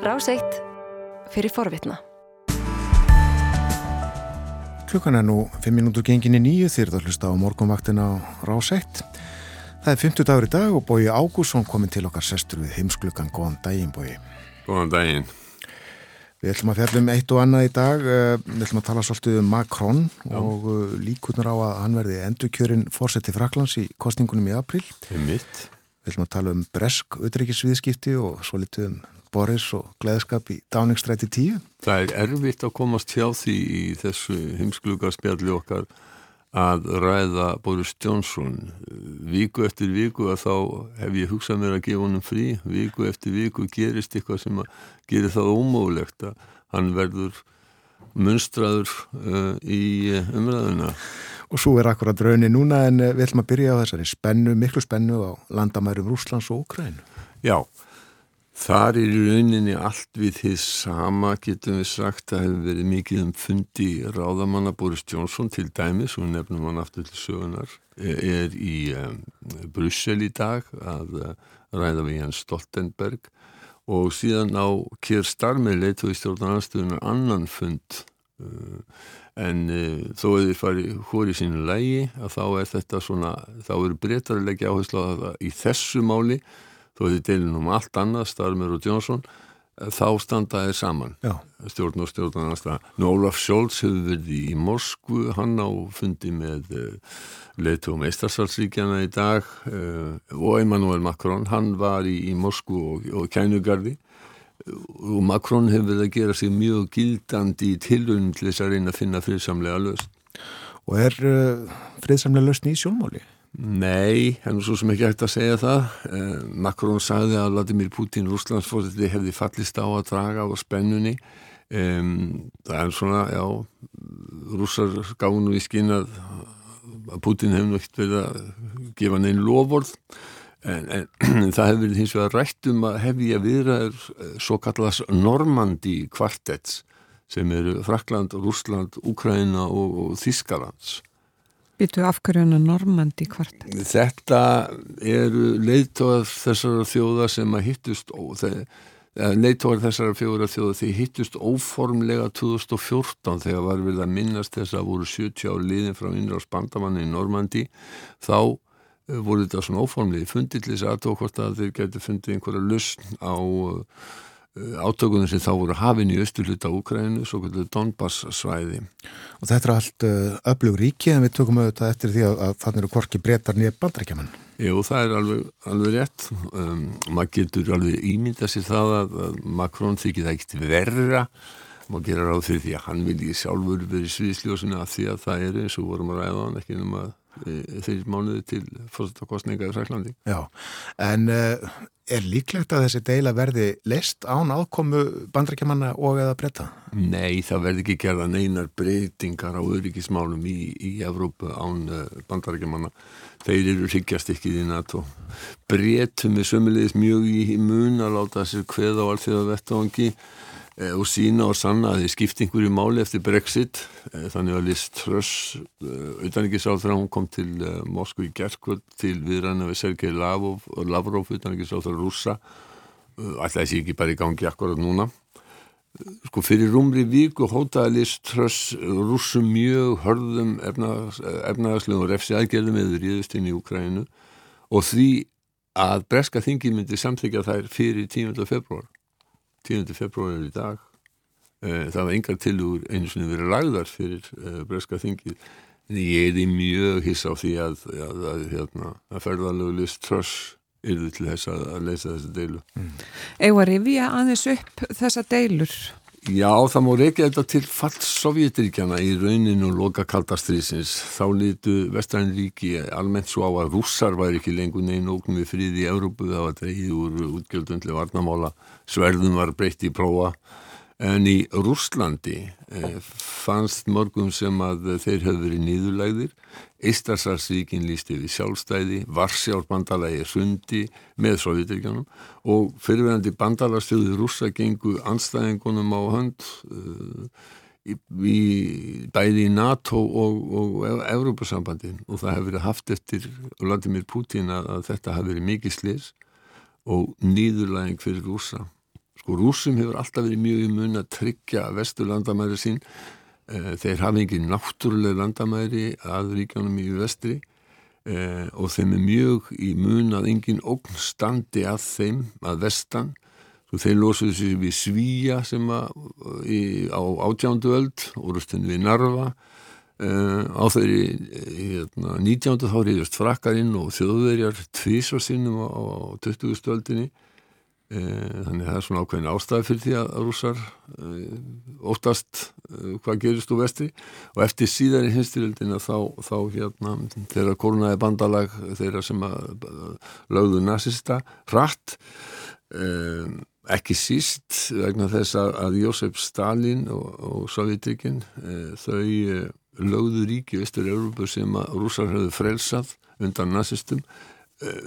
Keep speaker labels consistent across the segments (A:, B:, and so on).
A: Ráseitt fyrir forvitna.
B: Klukkan er nú 5 minútur genginni nýju þegar það hlusta á morgunvaktin á Ráseitt. Það er 50 dagur í dag og Bói Ágússon komin til okkar sestur við heimsklukkan. Góðan daginn Bói.
C: Góðan daginn.
B: Við ætlum að fjalla um eitt og annað í dag. Eh, við ætlum að tala svolítið um Macron Já. og eh, líkunar á að hann verði endurkjörinn fórseti Fraklands í kostningunum í april.
C: Það er mitt.
B: Við ætlum að tala um bresk auðryggisviðskipti og svo litið um Boris og gleðskap í Dáningstræti 10.
C: Það er erfitt að komast hjá því í þessu heimskluga spjalli okkar að ræða Boris Johnson. Víku eftir víku að þá hef ég hugsað mér að gefa honum frí. Víku eftir víku gerist eitthvað sem að gerir það ómögulegt að hann verður munstraður uh, í umræðuna
B: og svo er akkurat raunni núna en eh, við ætlum að byrja á þessari spennu, miklu spennu á landamærum Rúslands og Ukræn
C: Já, þar er í rauninni allt við því sama getum við sagt. Að hefur verið mikið um fundi ráðamanna. Boris Johnson til dæmis og nefnum hann aftur til sögunar er í Brussel í dag að uh, ræða við Jens Stoltenberg. Og síðan á Kier Starmer leitu í stjórnarnarstöðunar annan fund uh, en uh, þó að þið fari hóri sínu lægi að þá er þetta svona, þá eru breytar að leggja áherslu á þetta í þessu máli þó þið deilin um allt annað, Starmer og Johnson eh, þá standa þeir saman
B: Já.
C: stjórn og stjórn Nú Olaf Scholz hefur verið í Moskvu hann á fundi með uh, leitu um Eistarsalsríkjana í dag uh, og Emmanuel Macron hann var í, í Moskvu og, og Kænugarði og Macron hefur verið að gera sig mjög gildandi í tilunum til þess að reyna að finna friðsamlega löst.
B: Og er uh, friðsamlega löst í sjónmáli?
C: Nei, hennar svo sem ekki hægt að segja það. Uh, Macron sagði að Vladimir Putin, Rúslandsfórseti, hefði fallist á að draga á spennunni. Það er svona, já, rússar gánu í skinn að Putin hefði náttúrulega verið að gefa neinn lofvörð En, en það hefur verið hins vegar rætt um að hefja viðræður eh, svo kallast Normandi kvartets sem eru Frakland, Rúsland, Úkraina og, og Þískalands.
D: Býtu afhverjuna Normandi kvartets?
C: Þetta eru leiðtóðar þessara þjóða sem að hittust leiðtóðar þessara fjóra þjóða því hittust óformlega 2014 þegar var við að minnast þess að voru 70 á liðin frá innra á spandamanni í Normandi þá Eh, voru þetta svona óformlegi fundið til þess aðtók hvort að þeir getur fundið einhverja lustn á eh, átökunum sem þá voru hafinn í östuluta Úkrænu, svo kvöldu Donbass svæði.
B: Og þetta er allt uh, öflug ríki en við tökum auðvitað eftir því að, að þannig eru korki breytar nýja bandrækjaman.
C: Jú, það er alveg, alveg rétt. Um, maður getur alveg ímyndað sér það að, að Macron þykir það ekkert verra maður gera ráð fyrir því að hann vilji sjálfur verið sviðsljósinu að því að það er eins og vorum að ræða hann ekki um að þeir mánuði til fórstakostninga í Ræklandi.
B: Já, en uh, er líklegt að þessi deila verði leist án ákomu bandrækjamanna og eða breyta?
C: Nei, það verði ekki gerða neinar breytingar á öryggismálum í, í Evrópu án uh, bandrækjamanna. Þeir eru hryggjast ekki í NATO. Breytum við sömulegis mjög í mun að láta sér hveð á allt því að vettvangi Eh, og sína og sanna að þið skipt einhverju máli eftir Brexit. Eh, þannig að Liz Truss utanrikiðsáþra, hún kom til eh, Moskvu í gerðkvöld til viðræna við Sergei Lavrov, Lavrov utanrikiðsáþra rúsa alltaf þessi ekki bara í gangi akkurat núna. Sko fyrir rúmri viku hótaði Liz Truss rúsum mjög hörðum efnaðarslegum og refsi aðgerðum eða ríðust inn í Ukrænu og því að breska þingi myndi samþykja þær fyrir 10. februar 10. februar í dag eh, það var engar tilugur einu sinni verið lagðar fyrir uh, breska þingið en ég er í mjög hiss á því að, að, að, hérna, að ferðalögu list tröss yrði til þess að leysa þessu deilu mm.
D: Eða rifja aðeins upp þessa deilur?
C: Já, það má reykja þetta til falls Sovjetiríkjana í rauninu loka kaldastriðsins. Þá litu Vestræðinríki almennt svo á að rússar væri ekki lengur negin ógnum við friði í Európu. Það var dreyið úr útgjöldundli varnamála. Sverðum var breytt í prófa. En í Rúslandi eh, fannst morgum sem að þeir höfðu verið nýðulægðir. Eistarsarsvíkin lísti við sjálfstæði, Varsjálfbandalagi sundi með Sovjetirkjanum og fyrirverandi bandalagstöðu rúsa gengu anstæðingunum á hönd uh, í, bæði í NATO og, og Európa-sambandin og það hefur verið haft eftir Vladimir Putin að, þetta hefur verið mikið slis og nýðulæging fyrir rúsa Sko rúsum hefur alltaf verið mjög í mun að tryggja vestur landamæri sín. Eh, þeir hafa engin náttúrulega landamæri að ríkjónum í vestri eh, og þeim er mjög í mun að engin ógn standi að þeim að vestan. Svo þeir losuðu sér við Svíja sem að í, á átjándu öld, orðustunni við Narva Uh, á þeirri hérna, 19. þá reyðast frakkarinn og þjóðverjar tvísvarsinnum á, á 20. stöldinni uh, þannig að það er svona ákveðin ástæði fyrir því að rússar uh, óttast hvað gerist úr vestri. Og eftir síðan í hinstirildina þá, þá hérna þeirra korunaði bandalag þeirra sem lögðu nazista rætt ekki síst vegna þess að Jósef Stalin og, og Sovjetrikinn þau lögðu ríki Östur-Európu sem að rússar höfðu frelsað undan nazistum eh,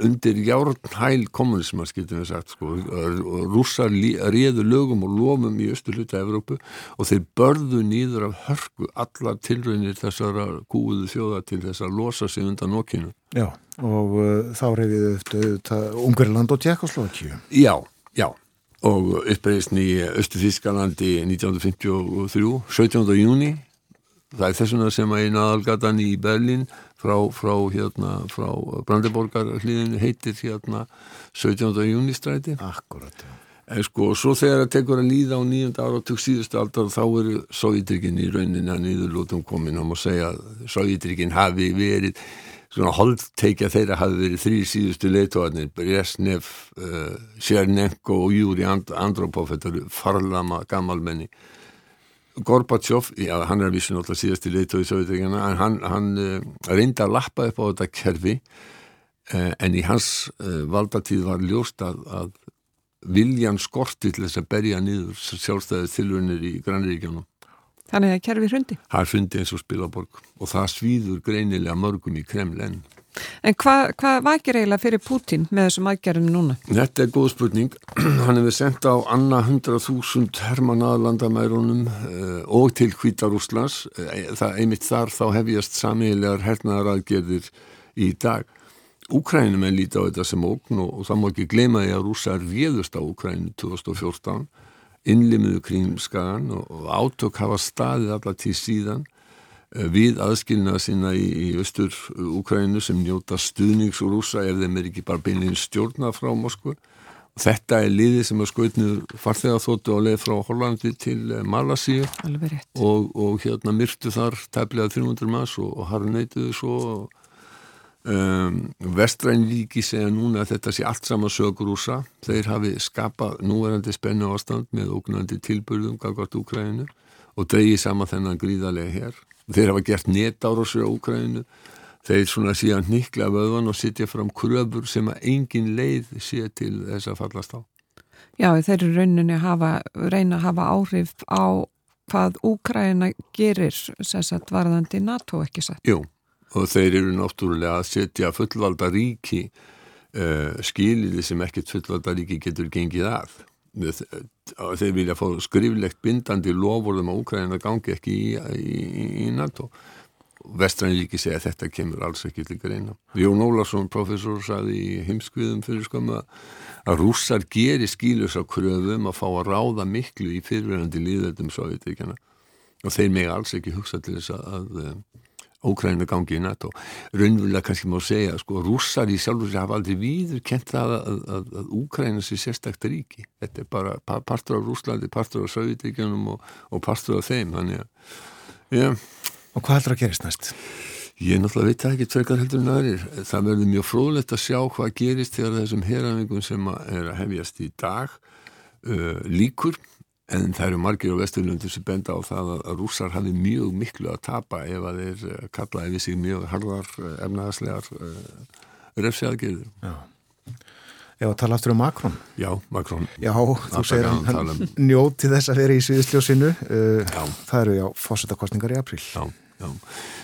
C: undir járnhæl kommunismar skiltum við sagt sko og rússar réðu lögum og lofum í Östurluta Európu og þeir börðu nýður af hörku alla tilraunir þessara gúðu þjóða til þess að losa sig undan okkinu.
B: Já og uh, þá reyðið auðvitað Ungarland og Tjekkoslovakíu.
C: Já, já og uppreysn í Östurfískalandi 1953, 17. júni það er þessuna sem að eina aðalgatan í Berlin frá, frá, hérna, frá Brandeborgar hlýðin heitir hérna 17. júnistræti
B: Akkurat, já.
C: En sko, svo þegar það tekur að líða á nýjönda ára og tök síðustu aldar þá eru Sovjetrikinn í rauninni að nýðurlótum komin. Og maður segja að Sovjetrikinn hafi verið svona holdteikja þeirra hafi verið þrý síðustu leitoarnir Brezhnev, uh, Chernenko og Júri And Andropov þetta eru farlama gammalmenni Gorbachev, já hann er að vísa náttúrulega síðast í leitói Sovjetíkjana en hann, hann uh, reyndi að lappa upp á þetta kerfi uh, en í hans uh, valdatíð var ljóst að, að viljan skorti til þess að berja niður sjálfstæðið tilvunir í Grannaríkjónum.
D: Þannig að kerfi hrundi?
C: Það hrundi eins og spilaborg og það svíður greinilega mörgum í Kreml enn.
D: En hvað hva vakir eiginlega fyrir Putin með þessum aðgerðum núna?
C: Þetta er góð spurning. Hann hefur sendt á anna 100.000 herman aðlandamærunum uh, og til Hvítarúslands. Það einmitt þar þá hefjast samiðilegar hernaðar aðgerðir í dag. Úkrænum er lítið á þetta sem ógn og, og það má ekki glema því að rúsar viðust á Úkrænu 2014 innlimiðu kring skagan og, átök hafa staðið allar til síðan Eh, við aðskilnaða sína í, í östur Úkrænu sem njóta stuðnings úr úsa ef þeim er ekki bara beinlegin stjórna frá Moskvu. Þetta er liðið sem er skautnið farþegarþóttu á leið frá Hollandi til eh, Malasíu og, og hérna myrtu þar tæplega 300 mass og, og harneituðu svo og um, Vestrænvíki segja núna að þetta sé allt saman sögur úsa. Þeir hafi skapað núverandi spennu ástand með ógnandi tilbyrðum gagvart Úkrænu og dreyið saman þennan gríðarlega hér þeir hafa gert netárásur á Úkræninu þeir svona síðan nikla vöðvan og sittja fram kröfur sem að engin leið sé til þess að fallast á.
D: Já, þeir eru rauninni hafa, reyna að hafa áhrif á hvað Úkræna gerir sérsagt varðandi NATO ekki satt.
C: Jú, og þeir eru náttúrulega að setja fullvalda ríki uh, skiliði sem ekkert fullvalda ríki getur gengið að þeir vilja fá skriflegt bindandi lofurðum á Ukraina gangi ekki í, í, í NATO. Vestræðinlíki segja að þetta kemur alls ekki til greina. Jón Ólarsson, professor, saði í heimskviðum fyrir skömmu að rússar gerir skýlus á kröfum að fá að ráða miklu í fyrirverðandi líðöldum Sovjetíkjana og þeir megi alls ekki hugsa til þess að, að Ókræna gangi í NATO. Raunverulega kannski má segja, sko, rússar í sjálfur sem hafa aldrei víður kent það að, að, að Úkræna sé sérstakta ríki. Þetta er bara partur af Rúslandi, partur af Sövítíkjunum og, og partur af þeim. Þannig að, já.
B: Og hvað heldur að gerist næst?
C: Ég náttúrulega veit ekki tvekar heldur en aðrir. Það verður mjög fróðlegt að sjá hvað gerist þegar þessum herrafingum sem er að hefjast í dag uh, líkur En það eru margir á Vesturlundu sem benda á það að rússar hafi mjög miklu að tapa ef að þeir eh, kallaði við sig mjög harðar eh, efnaðaslegar eh, refsiaðgerður. Já.
B: Ef að tala aftur um Makrón.
C: Já, Makrón.
B: Já, þú segir hann, hann um... njóti þess að vera í Svíðsljósinu. Uh, það eru já fósettakostningar í april.
C: Já. Já,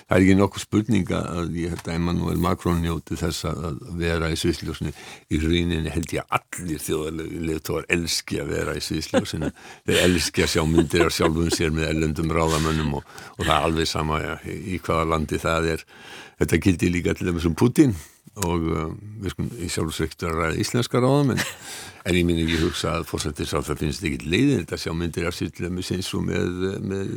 C: það er ekki nokkuð spurninga að ég held að Emmanuel Macron njóti þess að vera í sviðsljósinu. Í rauninni held ég allir þjóðarlegutóðar elski að vera í sviðsljósinu. Þeir elski að sjá myndir af sjálfum sér með ellendum ráðamönnum og, og það er alveg sama ja, í hvaða landi það er. Þetta gildi líka til þessum Putin og um, við skum í sjálfsveikt að ræða íslenska ráðum en, en ég minn ekki hugsa að fórsættis á það finnst ekki leiðin þetta sjá myndir af sýttilega með sinns og með, með,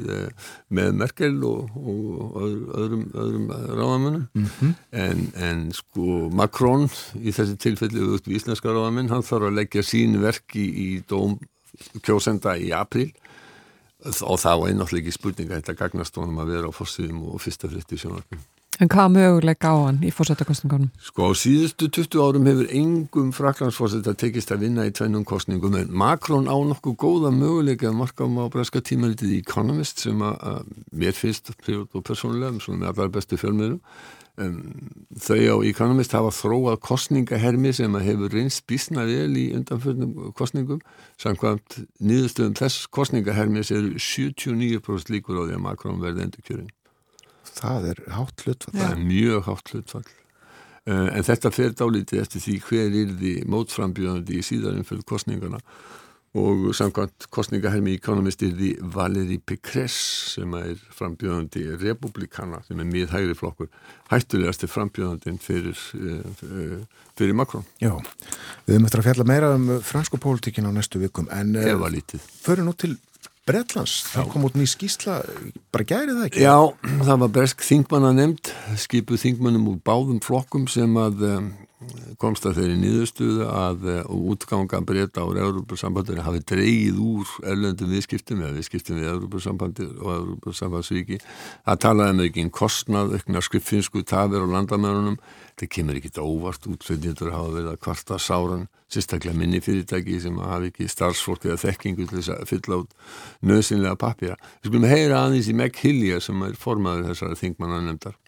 C: með Merkel og, og öðrum, öðrum ráðamönnum. Mm -hmm. en, en sko Macron í þessi tilfelli út við íslenska ráðamenn hann þarf að leggja sín verk í, í dóm kjósenda í april og það var einnáttúrulega ekki spurninga þetta gagnast honum að vera á fórsýðum og fyrsta fritt í sjónarkun
D: En hvað möguleik á hann í fórsættakostningunum?
C: Sko á síðustu 20 árum hefur engum fraklandsfórsættar tekist að vinna í tvennum kostningum en Macron á nokkuð góða möguleik að marka um á breska tímaritið í Economist sem að, að mér finnst prívat og persónulega sem er allar bestu fjölmiðrum um, þau á Economist hafa þróað kostningahermi sem að hefur reynst bísna vel í undanfjörnum kostningum samkvæmt nýðustöðum þess kostningahermi eru 79% líkur á því að Macron verði endur kjörin
B: það er hátt hlutfall.
C: Það er mjög hátt hlutfall. Uh, en þetta fer dálítið eftir því hver er því mótframbjöðandi í síðanum fyrir kostningana og samkvæmt kostningahermi Economist er því Valérie Pécresse sem er frambjöðandi republikana sem er mið hægri flokkur hættulegast er frambjöðandin fyrir, uh, fyrir Macron.
B: Já, við eftir að fjalla meira um fransku pólitíkin á næstu vikum en
C: uh,
B: fyrir nú til Bretlands, það kom út ný skísla bara gærið það ekki?
C: Já, það var bresk þingmanna nefnd, skipuð þingmannum úr báðum flokkum sem að um, komst að þeirri nýðustuðu að uh, útganga breyta á Európa-sambandinu hafi dreyið úr erlendum viðskiptum eða viðskiptum við Európa-sambandi og Európa-sambandsvíki að með um ekki einn kostnað, aukna skriffinsku tafir á landamærunum það kemur ekki óvart útflutnindur hafa verið að kvarta sáran sérstaklega minni fyrirtæki sem hafi ekki starfsfólk eða þekkingu til þess að fylla át nöðsynlega pappira. Við skulum heyra aðeins í Meg Hillier sem er formaður þessari þingmanna nefndar.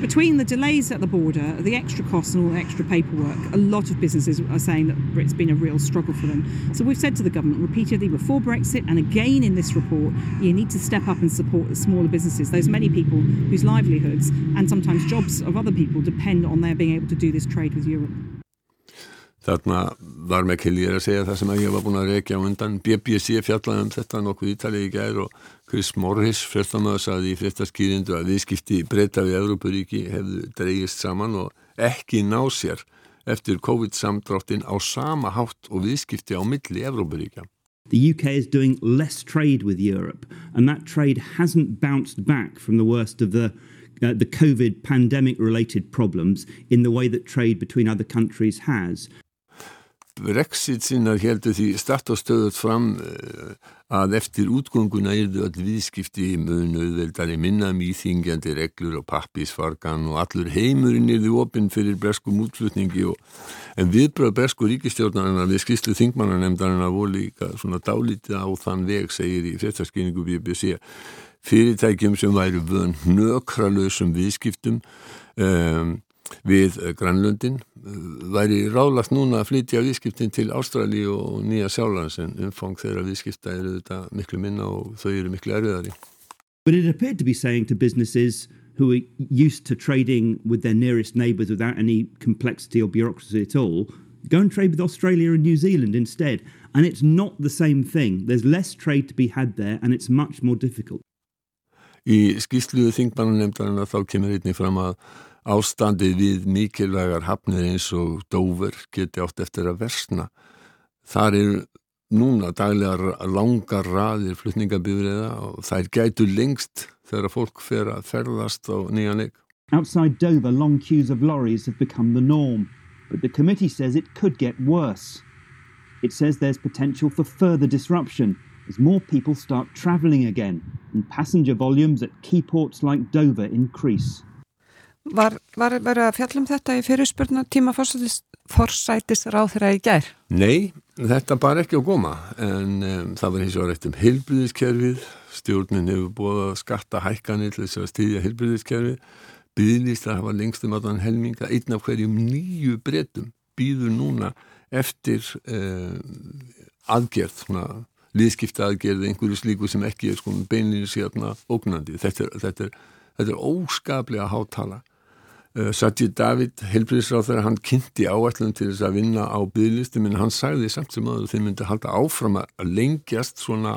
E: Between the delays at the border, the extra costs and all the extra paperwork, a lot of businesses are saying that it's been a real struggle for them. So we've said to the government repeatedly before Brexit and again in this report, you need to step up and support the smaller businesses, those many people whose livelihoods and sometimes jobs of other people depend on their being able to do this trade with Europe.
C: Þarna var með Kelly að segja það sem ég var búin að reykja á undan. BBC fjallaði um þetta nokkuð ítalið í gær og Chris Morris fjöldamöðu saði í fyrstaskýrindu að viðskipti breyta við Európaríki hefðu dreyist saman og ekki ná sér eftir COVID-samdráttin á sama hátt og viðskipti á milli Európaríkja.
F: The UK is doing less trade with Europe and that trade hasn't bounced back from the worst of the Uh, the COVID pandemic related problems in the way that trade between other countries has.
C: Brexit sinnar heldur því start og stöðut fram eh, að eftir útgönguna yrðu all viðskipti í munu auðveldari minna mýþingjandi reglur og pappisfarkan og allur heimurinn yrðu opinn fyrir breskum útflutningi og en viðbröð bresku ríkistjórnarinn við skýrslu þingmannanemndarinn að voru líka svona dálítið á þann veg segir í fjöstaskynningu BBC fyrirtækjum sem væri vönd nökralösum viðskiptum um við eh, Grænlundin eh, væri ráðlagt núna að flytja viðskiptin til Ástrali og Nýja Sjálands en umfang þeirra viðskipta eru þetta miklu minna og þau eru miklu erfiðari.
F: But it appeared to be saying to businesses who are used to trading with their nearest neighbours without any complexity or bureaucracy at all, go and trade with Australia and New Zealand instead. And it's not the same thing. There's less trade to be had there and it's much more difficult.
C: Í skýsluðu þingmannunemndarinn að þá kemur einni fram að ástandið við mikilvægar hafnir eins og Dover geti átt eftir að versna. Þar eru núna langar raðir flutningabifriða og þær gætu lengst þegar fólk fer að ferðast á.
F: Outside Dover, long queues of lorries have become the norm, but the committee says it could get worse. It says there's potential for further disruption as more people start travelling again and passenger volumes at key ports like Dover increase.
D: Var, verið að fjallum þetta í fyrirspurna tíma forsætis ráð þeirra í gær?
C: Nei, þetta bar ekki á góma en um, það var hins vegar eitt um heilbriðiskerfið, stjórnin hefur búið að skatta hækkanir til þess að stýðja heilbriðiskerfið, byðlist að hafa lengst um allan helminga, einn af hverjum nýju breytum býður núna eftir um, aðgerð, svona liðskipta aðgerð, einhverju slíku sem ekki er sko beinlinni sérna ógnandi. Þetta er, þetta er, þetta er óskaplega hátala Uh, Sajid David, helbriðsráð þegar hann kynnti áætlum til þess að vinna á bygglistum en hann sagði samt sem að þeim myndi halda áfram að lengjast svona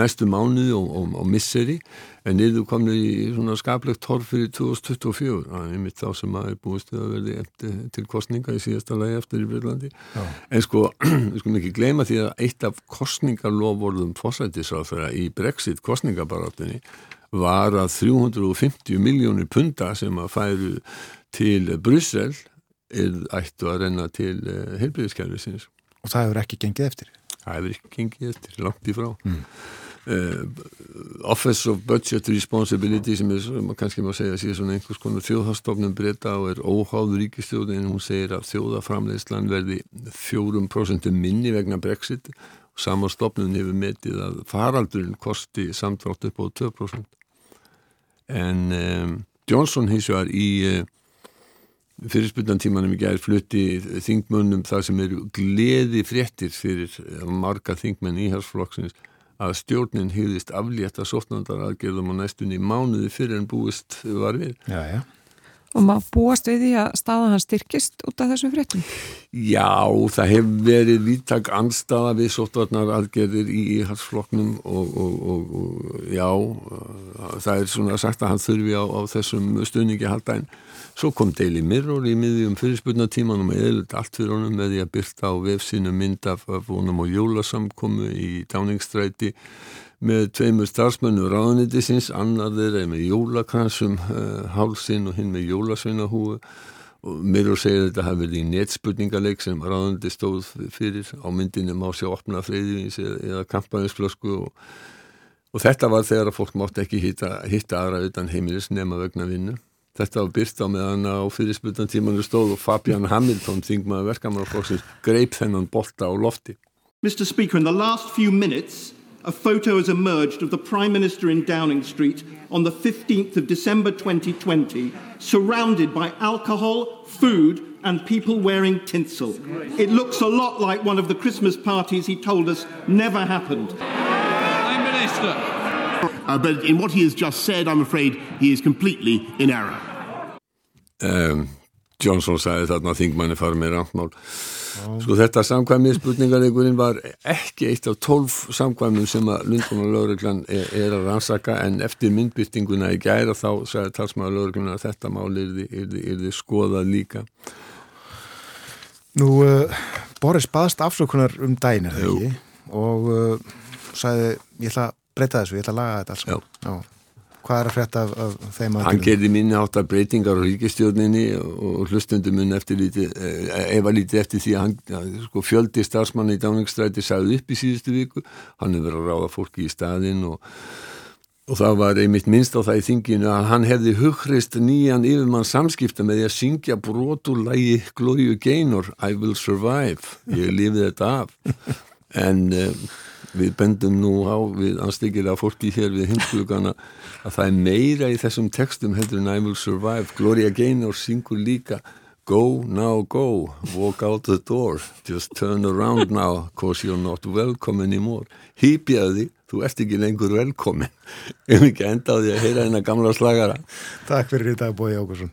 C: næstu mánuði og, og, og misseri en niður komni í svona skaplegt torf fyrir 2024 það er mitt þá sem að er búist að verði eftir, til kostninga í síðasta lagi eftir í Breitlandi en sko, við skulum ekki gleyma því að eitt af kostningarlofvorðum fósættisráð þegar í Brexit kostningabarátinni var að 350 miljónir punta sem að færu til Brussel er ættu að renna til eh, heilbríðiskerfisins.
B: Og það hefur ekki gengið eftir?
C: Það hefur ekki gengið eftir, langt í frá. Mm. Uh, Office of Budget Responsibility sem er, sem kannski má segja síðan svona einhvers konar þjóðhastofnum breyta og er óháð ríkistjóð en hún segir að þjóðaframleyslan verði 4% minni vegna Brexit og samanstofnun hefur metið að faraldurinn kosti samtrátt upp á 2% en um, Johnson hins vegar í uh, fyrirspundantímanum í gæðir flutti þingmönnum það sem eru gleði fréttir fyrir marga þingmenn í hersflokksins að stjórnin hýðist aflétta sótnandar aðgerðum á næstunni mánuði fyrir en búist var við.
B: Já, já.
D: Og maður búast við því að staða hann styrkist út af þessum fréttum?
C: Já, það hefur verið víttak anstaða við sótvarnar aðgerðir í íhalsfloknum og, og, og, og já, það er svona sagt að hann þurfi á, á þessum stunningi halda en svo kom Daily Mirror í miðjum fyrirspurnatímanum og eða allt fyrir honum með því að byrta á vefsinu mynd af vonum og jólasamkomu í Downingstræti með tveimur starfsmönnu ráðanitisins, annar þeirra með jólakransum uh, hálsin og hinn með jólasveinahúu og mér og segir þetta hafi verið í netspurningarleik sem ráðaniti stóð fyrir á myndinu má sjá opna freyðivins eða, kampaninsflösku og, og þetta var þegar að fólk mátt ekki hitta, hitta aðra utan heimilis nema vegna vinnu. Þetta var byrst á meðan á fyrirspurtantímanu stóð og Fabian Hamilton, þingmaður verkamannarflokksins, greip þennan bolta á lofti.
G: Mr. Speaker, in the last few minutes a photo has emerged of the Prime Minister in Downing Street on the 15th of December 2020, surrounded by alcohol, food, and people wearing tinsel. It looks a lot like one of the Christmas parties he told us never happened.
H: Prime Minister.
I: Uh, but in what he has just said, I'm afraid he is completely in error.
C: Um, Johnson sagði þarna að þingmanni fara með randmál. Sko þetta samkvæmið spurningarleikurinn var ekki eitt af tólf samkvæmum sem að Lundbúna lögreglan er, er að rannsaka en eftir myndbyttinguna í gæra þá sagði talsmaður lögreglan að þetta mál er þið skoðað líka.
B: Nú, uh, Boris baðst afsökunar um er það ekki og uh, sagði ég ætla að breyta þessu, ég ætla að laga þetta alls. Já. Já hvað er að frétta af, af þeim
C: að Hann gerði minni átt að breytingar á ríkistjórninni og hlustundum mun eftir lítið, efa lítið eftir því að hann, sko, fjöldi starfsmanni í Dáningstræti sagði upp í síðustu viku, hann hefur verið að ráða fólki í staðin og, og það var einmitt minnst á það í þinginu að hann hefði hughrist nýjan yfirmann samskipta með því að syngja brotulægi Glóju Gaynor I will survive, ég lifið þetta af. En um, við bendum nú á við anstíkilega fólki hér við hinsklugana að það er meira í þessum textum heldur en I will survive. Gloria Gaynor syngur líka Go now go, walk out the door just turn around now cause you're not welcome anymore Hýpjaði, þú ert ekki lengur velkomin. Ef ekki enda á því að heyra hennar gamla slagara.
B: Takk fyrir þetta Bói Ágursson